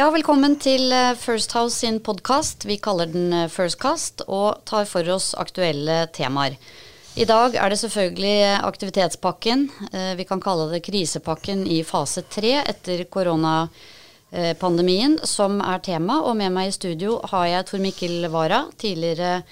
Ja, velkommen til eh, First House sin podkast. Vi kaller den First Firstcast og tar for oss aktuelle temaer. I dag er det selvfølgelig aktivitetspakken. Eh, vi kan kalle det krisepakken i fase tre etter koronapandemien som er tema. Og med meg i studio har jeg Tor Mikkel Wara, tidligere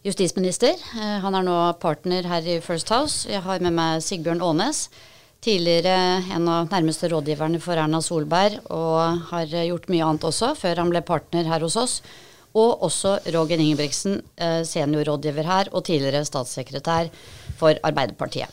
justisminister. Han er nå partner her i First House. Jeg har med meg Sigbjørn Aanes Tidligere en av nærmeste rådgiverne for Erna Solberg, og har gjort mye annet også, før han ble partner her hos oss. Og også Roger Ingebrigtsen, eh, seniorrådgiver her, og tidligere statssekretær for Arbeiderpartiet.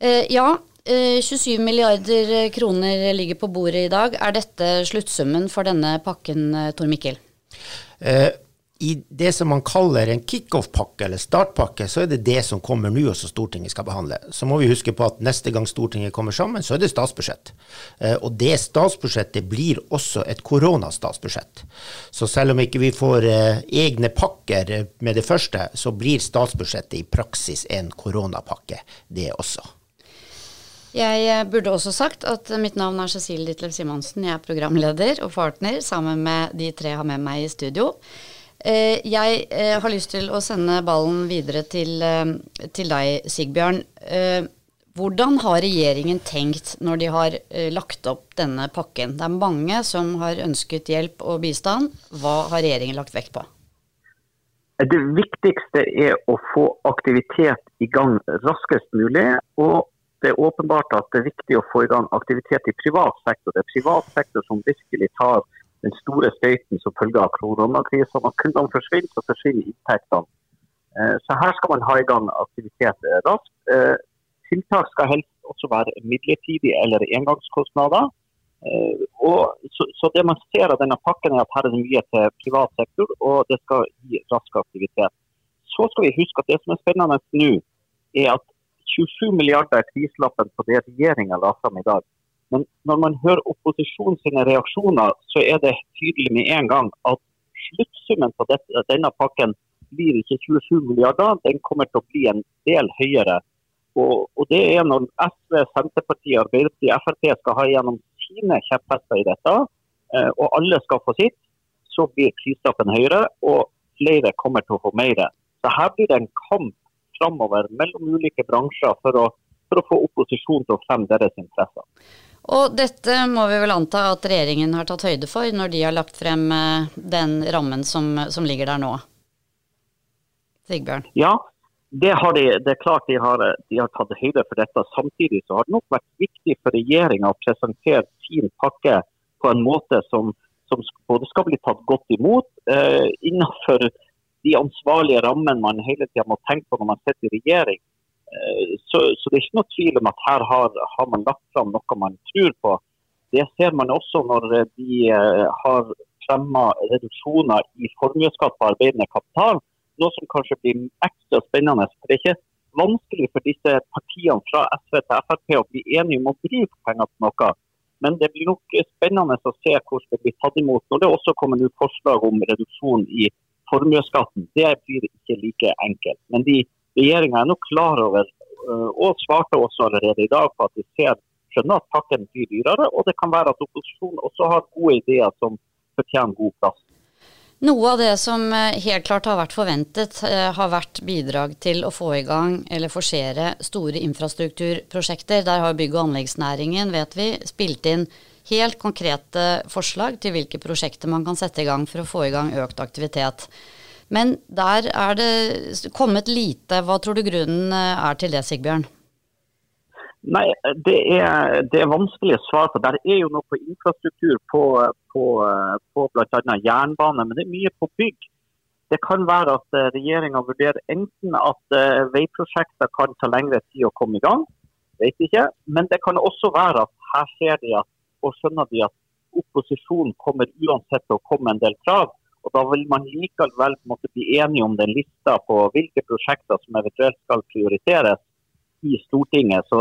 Eh, ja, 27 eh, milliarder kroner ligger på bordet i dag. Er dette sluttsummen for denne pakken, Tor Mikkel? Eh, i det som man kaller en kickoff-pakke eller startpakke, så er det det som kommer nå, og som Stortinget skal behandle. Så må vi huske på at neste gang Stortinget kommer sammen, så er det statsbudsjett. Eh, og det statsbudsjettet blir også et koronastatsbudsjett. Så selv om ikke vi får eh, egne pakker med det første, så blir statsbudsjettet i praksis en koronapakke, det også. Jeg eh, burde også sagt at mitt navn er Cecilie Ditlev Simonsen. Jeg er programleder og partner sammen med de tre jeg har med meg i studio. Eh, jeg eh, har lyst til å sende ballen videre til, eh, til deg, Sigbjørn. Hvordan har regjeringen tenkt når de har lagt opp denne pakken? Det er mange som har ønsket hjelp og bistand. Hva har regjeringen lagt vekt på? Det viktigste er å få aktivitet i gang raskest mulig. Og det er åpenbart at det er viktig å få i gang aktivitet i privat sektor. Det er privat sektor som virkelig tar den store støyten som følge av koronakrisen. Når kundene forsvinner, så forsvinner inntektene. Eh, så her skal man ha i gang aktivitet raskt. Eh, tiltak skal helst også være midlertidige eller engangskostnader. Eh, så, så, Det man ser av denne pakken er at her er det mye til privat sektor, og det skal gi rask aktivitet. Så skal vi huske at det som er spennende nå, er at 27 milliarder er prislappen på det regjeringa la fram i dag. Men når man hører opposisjonen sine reaksjoner, så er det tydelig med en gang at sluttsummen på dette, denne pakken blir ikke 27 milliarder, den kommer til å bli en del høyere. Og, og det er når SV, Senterpartiet, Arbeiderpartiet, Frp skal ha gjennom sine kjepphester i dette, eh, og alle skal få sitt, så blir prislappen høyere, og flere kommer til å få mer. Så her blir det en kamp framover mellom ulike bransjer for å, for å få opposisjonen til å fremme deres interesser. Og dette må vi vel anta at regjeringen har tatt høyde for når de har lagt frem eh, den rammen som, som ligger der nå? Sigbjørn? Ja, det, de, det er klart de har, de har, tatt høyde for dette. Samtidig så har det nok vært viktig for regjeringa å presentere sin pakke på en måte som, som både skal bli tatt godt imot eh, innenfor de ansvarlige rammene man hele tida må tenke på når man sitter i regjering. Eh, så, så, det er ikke noe tvil om at her har, har, man lagt fram noe man tror på. Det ser man også når de eh, har fremma reduksjoner i formuesskatt på arbeidende kapital. Noe som kanskje blir ekstra spennende. for Det er ikke vanskelig for disse partiene fra SV til Frp å bli enige om å bruke penger på noe. Men det blir nok spennende å se hvordan det blir tatt imot når det også kommer ut forslag om reduksjon i formuesskatten. Det blir ikke like enkelt. Men de regjeringa er nok klar over, eh, og svarte også allerede i dag på at de ser, skjønner at pakken blir dyrere. Og det kan være at opposisjonen også har gode ideer som fortjener god plass. Noe av det som eh, helt klart har vært forventet, eh, har vært bidrag til å få i gang eller forsere store infrastrukturprosjekter. Der har bygg- og anleggsnæringen, vet vi, spilt inn helt konkrete forslag til hvilke prosjekter man kan sette i gang for å få i gang økt aktivitet. Men der er det kommet lite. Hva tror du grunnen eh, er til det, Sigbjørn? Nei, det er, det er vanskelig å svare på. Der er jo noe på infrastruktur på, på, på bl.a. jernbane, men det er mye på bygg. Det kan være at eh, regjeringa vurderer enten at uh, veiprosjekter kan ta lengre tid å komme i gang, vet ikke. Men det kan også være at her ser de at, og skjønner de at opposisjonen kommer uansett til å komme en del krav. Og Da vil man likevel måtte bli enige om den lista på hvilke prosjekter som eventuelt skal prioriteres i Stortinget. Så,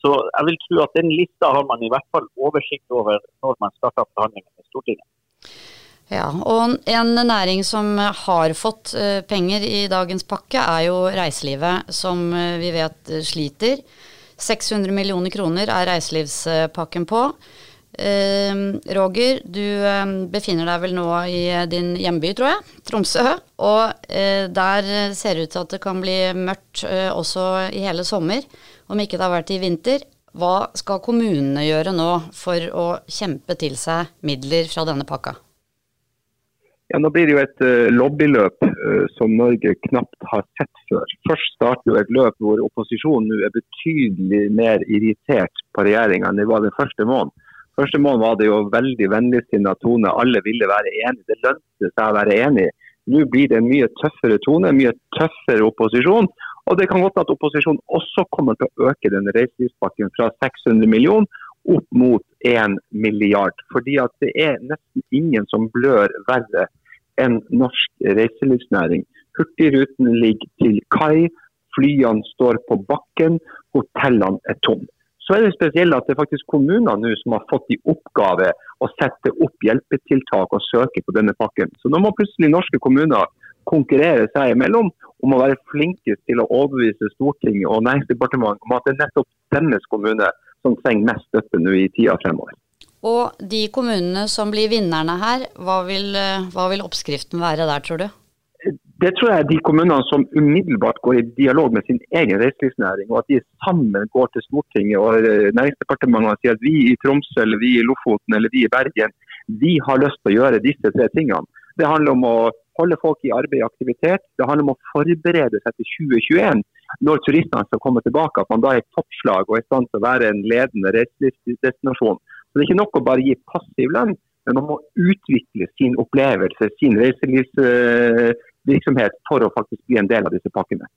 så, jeg vil tro at den lista har man i hvert fall oversikt over når man starter forhandlingene i Stortinget. Ja, og En næring som har fått uh, penger i dagens pakke, er jo reiselivet, som uh, vi vet uh, sliter. 600 millioner kroner er reiselivspakken på. Eh, Roger, du eh, befinner deg vel nå i din hjemby, tror jeg, Tromsø. Og eh, der ser det ut til at det kan bli mørkt eh, også i hele sommer, om ikke det har vært i vinter. Hva skal kommunene gjøre nå for å kjempe til seg midler fra denne pakka? Ja, Nå blir det jo et lobbyløp som Norge knapt har sett før. Først starter jo et løp hvor opposisjonen nå er betydelig mer irritert på regjeringa enn det var den første måneden. Første måned var det jo veldig vennligsinna tone. Alle ville være enige. Det lønte seg å være enig. Nå blir det en mye tøffere tone, mye tøffere opposisjon. Og det kan godt at opposisjonen også kommer til å øke den reiselivspakken fra 600 millioner opp mot 1 milliard. Fordi at det er nesten ingen som blør verre enn norsk reiselivsnæring. Hurtigruten ligger til kai, flyene står på bakken, hotellene er tomme. Så er det spesielt at det er faktisk kommunene nå som har fått i oppgave å sette opp hjelpetiltak og søke på denne pakken. Så nå må plutselig norske kommuner konkurrere seg imellom om å være flinkest til å overbevise Stortinget og Næringsdepartementet om at det er nettopp deres kommune som trenger mest støtte nå i tida fremover. Og de kommunene som blir vinnerne her, hva vil, hva vil oppskriften være der, tror du? Det tror jeg er de kommunene som umiddelbart går i dialog med sin egen reiselivsnæring, og at de sammen går til Stortinget og eh, Næringsdepartementet og sier at vi i Tromsø eller vi i Lofoten eller vi i Bergen vi har lyst til å gjøre disse tre tingene. Det handler om å holde folk i arbeid og aktivitet. Det handler om å forberede seg til 2021, når turistene skal komme tilbake. At man da er i toppslag og er i stand til å være en ledende reiselivsdestinasjon. Så Det er ikke nok å bare gi passiv lønn, men man må utvikle sin opplevelse, sin reiselivs virksomhet for å faktisk bli en del av disse pakkene.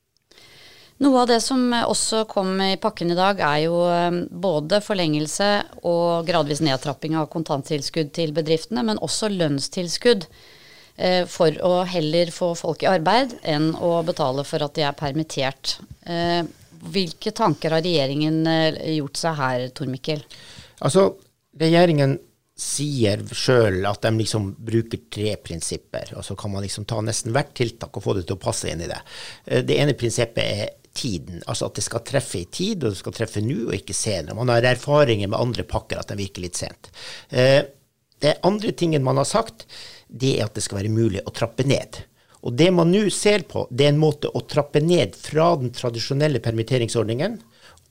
Noe av det som også kom i pakken i dag, er jo um, både forlengelse og gradvis nedtrapping av kontanttilskudd til bedriftene, men også lønnstilskudd eh, for å heller få folk i arbeid enn å betale for at de er permittert. Eh, hvilke tanker har regjeringen eh, gjort seg her, Tor Mikkel? Altså, regjeringen sier sjøl at de liksom bruker tre prinsipper, og så kan man liksom ta nesten hvert tiltak og få det til å passe inn i det. Eh, det ene prinsippet er tiden, altså at det skal treffe i tid, og det skal treffe nå og ikke senere. Man har erfaringer med andre pakker at de virker litt sent. Eh, det andre tingen man har sagt, det er at det skal være mulig å trappe ned. Og det man nå ser på, det er en måte å trappe ned fra den tradisjonelle permitteringsordningen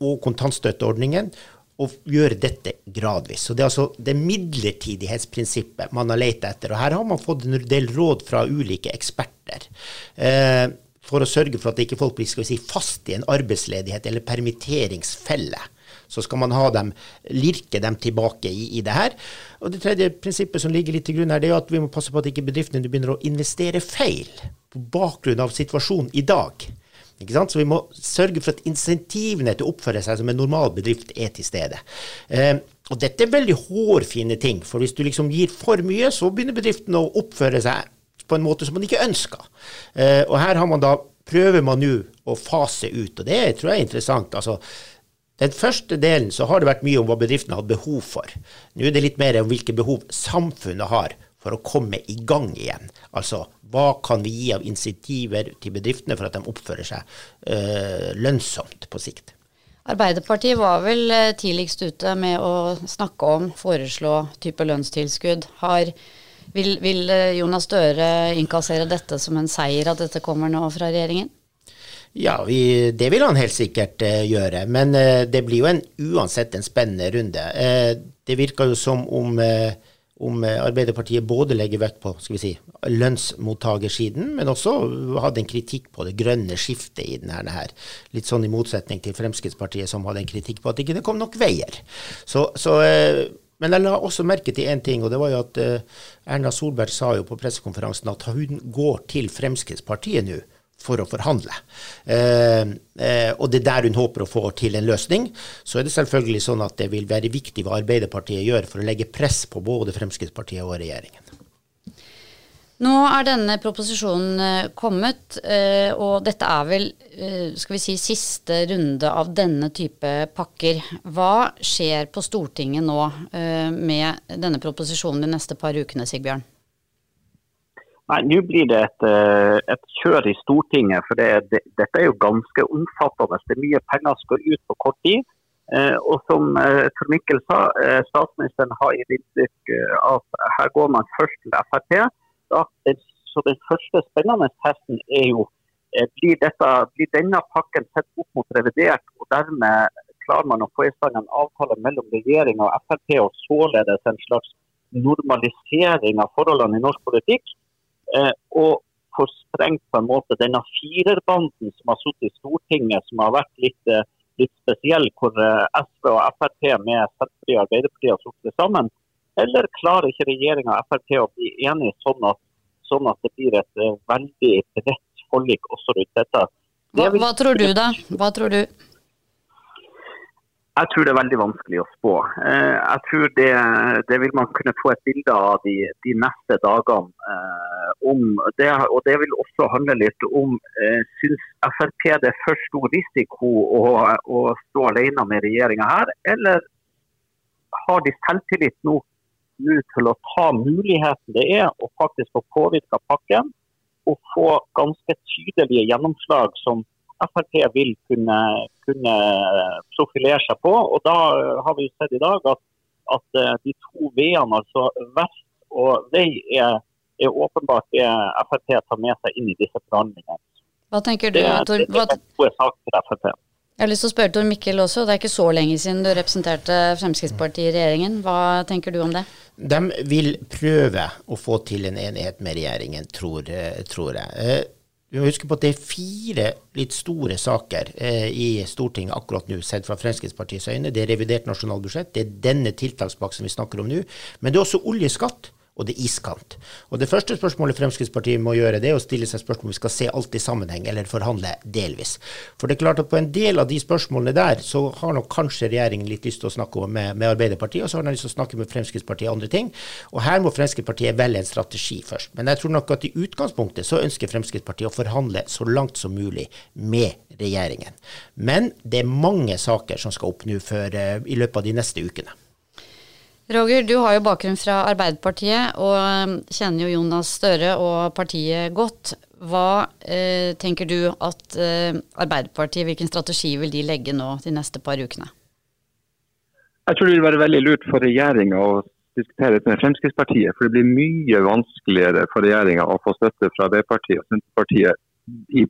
og kontantstøtteordningen og gjøre dette gradvis. Så Det er altså det midlertidighetsprinsippet man har lett etter. og Her har man fått en del råd fra ulike eksperter. Eh, for å sørge for at ikke folk blir si, fast i en arbeidsledighet eller permitteringsfelle. Så skal man ha dem, lirke dem tilbake i, i det her. Og Det tredje prinsippet som ligger litt til grunn her, det er at vi må passe på at ikke bedriftene begynner å investere feil på bakgrunn av situasjonen i dag. Så vi må sørge for at insentivene til å oppføre seg som en normal bedrift er til stede. Eh, og dette er veldig hårfine ting, for hvis du liksom gir for mye, så begynner bedriften å oppføre seg på en måte som man ikke ønsker. Eh, og her har man da, prøver man nå å fase ut, og det tror jeg er interessant. altså den første delen så har det vært mye om hva bedriftene har behov for. Nå er det litt mer om hvilke behov samfunnet har for å komme i gang igjen. Altså hva kan vi gi av insentiver til bedriftene for at de oppfører seg øh, lønnsomt på sikt? Arbeiderpartiet var vel eh, tidligst ute med å snakke om, foreslå type lønnstilskudd. Har, vil, vil eh, Jonas Støre innkassere dette som en seier, at dette kommer nå fra regjeringen? Ja, vi, det vil han helt sikkert uh, gjøre. Men uh, det blir jo en, uansett en spennende runde. Uh, det virker jo som om om eh, Arbeiderpartiet både legger vekt på skal vi si, lønnsmottakersiden, men også hadde en kritikk på det grønne skiftet i denne her. Litt sånn i motsetning til Fremskrittspartiet, som hadde en kritikk på at det ikke kom nok veier. Så, så, eh, men jeg la også merke til én ting, og det var jo at eh, Erna Solberg sa jo på pressekonferansen at hun går til Fremskrittspartiet nå for å forhandle. Eh, eh, og det er der hun håper å få til en løsning. Så er det selvfølgelig sånn at det vil være viktig hva Arbeiderpartiet gjør for å legge press på både Fremskrittspartiet og regjeringen. Nå er denne proposisjonen eh, kommet, eh, og dette er vel eh, skal vi si, siste runde av denne type pakker. Hva skjer på Stortinget nå med denne proposisjonen de neste par ukene, Sigbjørn? Nei, Nå blir det et, eh, et, kjør i Stortinget. for det, det, Dette er jo ganske omfattende. Det er mye penger som går ut på kort tid. Eh, og som Tor Mikkel sa, statsministeren har gitt inntrykk av at her går man først til Frp. Så den første spennende testen er jo blir, dette, blir denne pakken sett opp mot revidert, og dermed klarer man å få i stand en avtale mellom regjeringa og Frp, og således en slags normalisering av forholdene i norsk politikk. Eh, og får sprengt på en måte denne firerbanden som har sittet i Stortinget, som har vært litt, eh, litt spesiell, hvor eh, SV og Frp med Senterpartiet og Arbeiderpartiet har sittet sammen. Eller klarer ikke regjeringa og Frp å bli enige sånn at, sånn at det blir et veldig bredt forlik også rundt dette? Hva, hva tror du, da? Hva tror du? Jeg tror det er veldig vanskelig å spå. Eh, jeg tror det, det vil man kunne få et bilde av de, de neste dagene. Eh, om det, og det vil også handle litt om eh, Syns Frp det er for stor risiko å, å stå alene med regjeringa her, eller har de selvtillit nå, til å ta muligheten det er å faktisk få påvirka pakken og få ganske tydelige gjennomslag som Frp vil kunne, kunne, profilere seg på. og Da har vi sett i dag at, at eh, de to veiene, altså vest og vei, er, er åpenbart det Frp tar med seg inn i disse forhandlingene. Hva tenker du, Tor? Det, det er gode saker for Frp. Jeg har lyst til å spørre Tor Mikkel også. Det er ikke så lenge siden du representerte Fremskrittspartiet i regjeringen. Hva tenker du om det? De vil prøve å få til en enighet med regjeringen, tror, tror jeg. Vi må huske på at det er fire litt store saker eh, i Stortinget akkurat nå, sett fra Fremskrittspartiets øyne. Det er revidert nasjonalbudsjett, det er denne tiltakspakken vi snakker om nå. Men det er også oljeskatt og det er iskant. Og Det første spørsmålet Fremskrittspartiet må gjøre, det er å stille seg spørsmål om vi skal se alt i sammenheng, eller forhandle delvis. For det er klart at på en del av de spørsmålene der, så har nok kanskje regjeringen litt lyst til å snakke med, med Arbeiderpartiet, og så har den lyst til å snakke med Fremskrittspartiet og andre ting. Og her må Fremskrittspartiet velge en strategi først. Men jeg tror nok at i utgangspunktet så ønsker Fremskrittspartiet å forhandle så langt som mulig med regjeringen. Men det er mange saker som skal opp nå uh, i løpet av de neste ukene. Roger, du har jo bakgrunn fra Arbeiderpartiet og um, kjenner jo Jonas Støre og partiet godt. Hva eh, tenker du at eh, Arbeiderpartiet, hvilken strategi vil de legge nå de neste par ukene? Jeg tror det vil være veldig lurt for regjeringa å diskutere med Fremskrittspartiet. For det blir mye vanskeligere for regjeringa å få støtte fra Arbeiderpartiet og Senterpartiet i,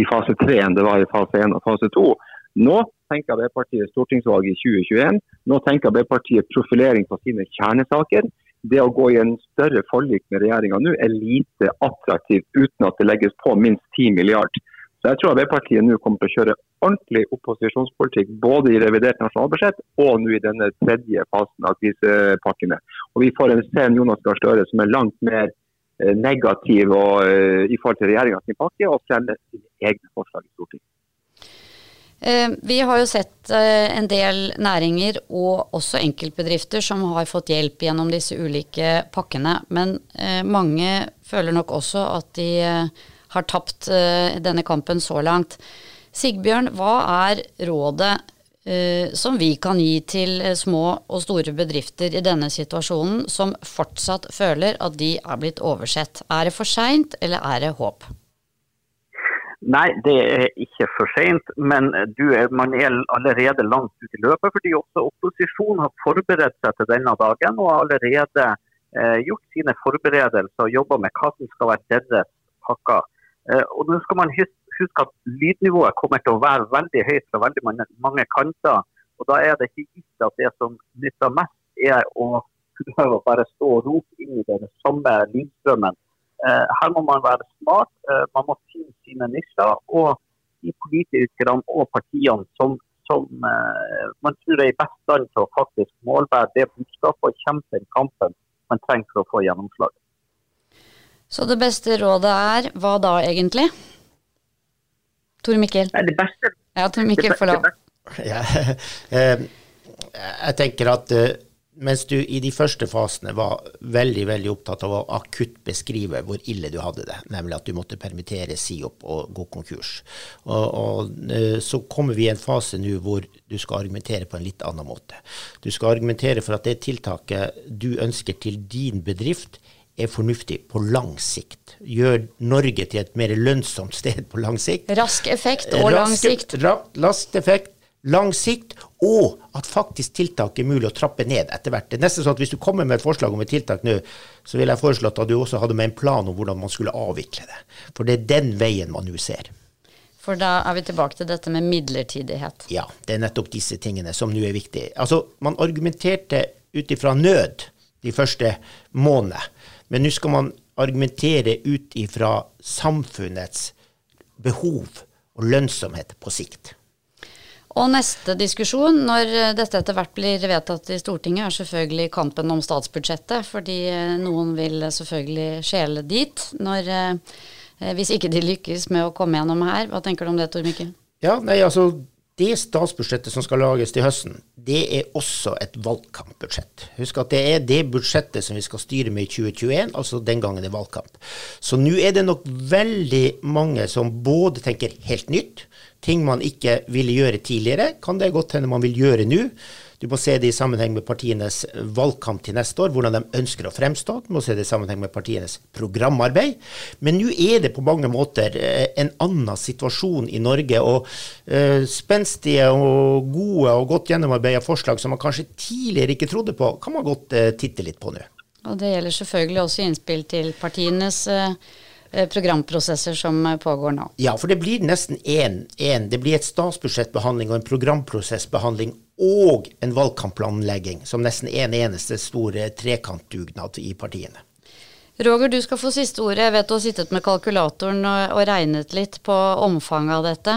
i fase tre enn det var i fase én og fase to. Nå tenker Arbeiderpartiet stortingsvalg i 2021. Nå tenker Arbeiderpartiet profilering på sine kjernesaker. Det å gå i en større forlik med regjeringa nå er lite attraktivt uten at det legges på minst 10 milliard. Så jeg tror Arbeiderpartiet nå kommer til å kjøre ordentlig opposisjonspolitikk både i revidert nasjonalbudsjett og nå i denne tredje fasen av krisepakkene. Og Vi får en sen Jonas Gahr Støre som er langt mer eh, negativ og, uh, i forhold til regjeringas pakke, og fremmer sine egne forslag i Stortinget. Eh, vi har jo sett eh, en del næringer og også enkeltbedrifter som har fått hjelp gjennom disse ulike pakkene. Men eh, mange føler nok også at de har tapt denne kampen så langt. Sigbjørn, hva er rådet som vi kan gi til små og store bedrifter i denne situasjonen, som fortsatt føler at de er blitt oversett? Er det for seint, eller er det håp? Nei, det er ikke for sent, men er, man er allerede langt ute i løpet. Fordi også opposisjonen har forberedt seg til denne dagen og har allerede eh, gjort sine forberedelser og jobba med hva som skal være deres pakker. Eh, og nå skal man huske at lydnivået kommer til å være veldig høyt fra veldig mange, mange kanter. og Da er det ikke gitt at det som nytter mest, er å prøve å bare stå og rope inn i den samme lydstrømmen her må man være smart, eh, man må finne sine nisjer. Og de politikerne og partiene som, som eh, man tror er i best stand til å faktisk målbære det budskapet og kjempe den kampen man trenger for å få gjennomslag. Så det beste rådet er hva da egentlig? Tor Mikkel? Nei, det beste, ja, Tor Mikkel få lov. Ja, jeg tenker at mens du i de første fasene var veldig veldig opptatt av å akutt beskrive hvor ille du hadde det, nemlig at du måtte permittere, si opp og gå konkurs. Og, og eh, Så kommer vi i en fase nå hvor du skal argumentere på en litt annen måte. Du skal argumentere for at det tiltaket du ønsker til din bedrift, er fornuftig på lang sikt. Gjør Norge til et mer lønnsomt sted på lang sikt. Rask effekt og lang sikt. Rask effekt, lang sikt, og at faktisk tiltak er mulig å trappe ned etter hvert. Det er nesten sånn at Hvis du kommer med et forslag om et tiltak nå, så vil jeg foreslå at du også hadde med en plan om hvordan man skulle avvikle det. For det er den veien man nå ser. For da er vi tilbake til dette med midlertidighet. Ja, det er nettopp disse tingene som nå er viktige. Altså, Man argumenterte ut ifra nød de første månedene, men nå skal man argumentere ut ifra samfunnets behov og lønnsomhet på sikt. Og neste diskusjon, når dette etter hvert blir vedtatt i Stortinget, er selvfølgelig kampen om statsbudsjettet. Fordi eh, noen vil selvfølgelig skjele dit når, eh, hvis ikke de lykkes med å komme gjennom her. Hva tenker du om det, Tor Mikkel? Ja, nei, altså det statsbudsjettet som skal lages til høsten, det er også et valgkampbudsjett. Husk at det er det budsjettet som vi skal styre med i 2021, altså den gangen det er valgkamp. Så nå er det nok veldig mange som både tenker helt nytt, ting man ikke ville gjøre tidligere, kan det godt hende man vil gjøre nå. Du må se det i sammenheng med partienes valgkamp til neste år, hvordan de ønsker å fremstå. Du må se det i sammenheng med partienes programarbeid. Men nå er det på mange måter eh, en annen situasjon i Norge. Og uh, spenstige og gode og godt gjennomarbeida forslag som man kanskje tidligere ikke trodde på, kan man godt uh, titte litt på nå. Og det gjelder selvfølgelig også innspill til partienes uh programprosesser som pågår nå. Ja, for det blir nesten én. Det blir et statsbudsjettbehandling og en programprosessbehandling og en valgkampplanlegging, som nesten er en eneste store trekantdugnad i partiene. Roger, du skal få siste ordet. Jeg vet du har sittet med kalkulatoren og, og regnet litt på omfanget av dette.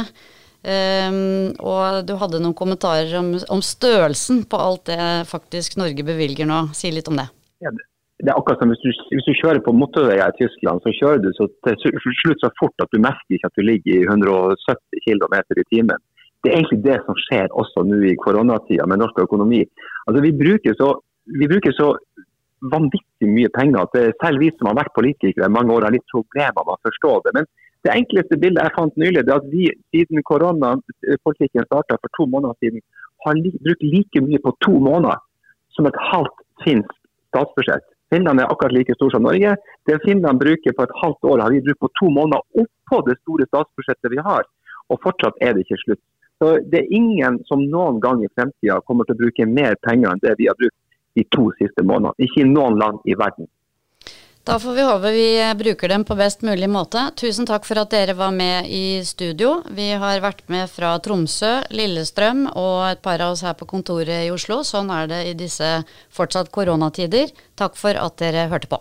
Um, og du hadde noen kommentarer om, om, størrelsen på alt det faktisk Norge bevilger nå. Si litt om det. Ja, det er akkurat som hvis du, hvis du kjører på motorveier i Tyskland, så kjører du så til slutt så fort at du merker ikke at du ligger i 170 km i timen det er egentlig det som skjer også nå i koronatida med norsk økonomi. Altså, vi, bruker så, vi bruker så vanvittig mye penger at selv vi som har vært politikere i mange år, har litt problemer med å forstå det. Men det enkleste bildet jeg fant nylig, er at vi siden koronapolitikken starta for to måneder siden, har brukt like mye på to måneder som et halvt finsk statsbudsjett. Finland er akkurat like stor som Norge. Det Finland bruker på et halvt år, har vi brukt på to måneder oppå det store statsbudsjettet vi har. Og fortsatt er det ikke slutt. Så Det er ingen som noen gang i fremtida kommer til å bruke mer penger enn det vi har brukt de to siste månedene. Ikke i noen land i verden. Da får vi håpe vi bruker dem på best mulig måte. Tusen takk for at dere var med i studio. Vi har vært med fra Tromsø, Lillestrøm og et par av oss her på kontoret i Oslo. Sånn er det i disse fortsatt koronatider. Takk for at dere hørte på.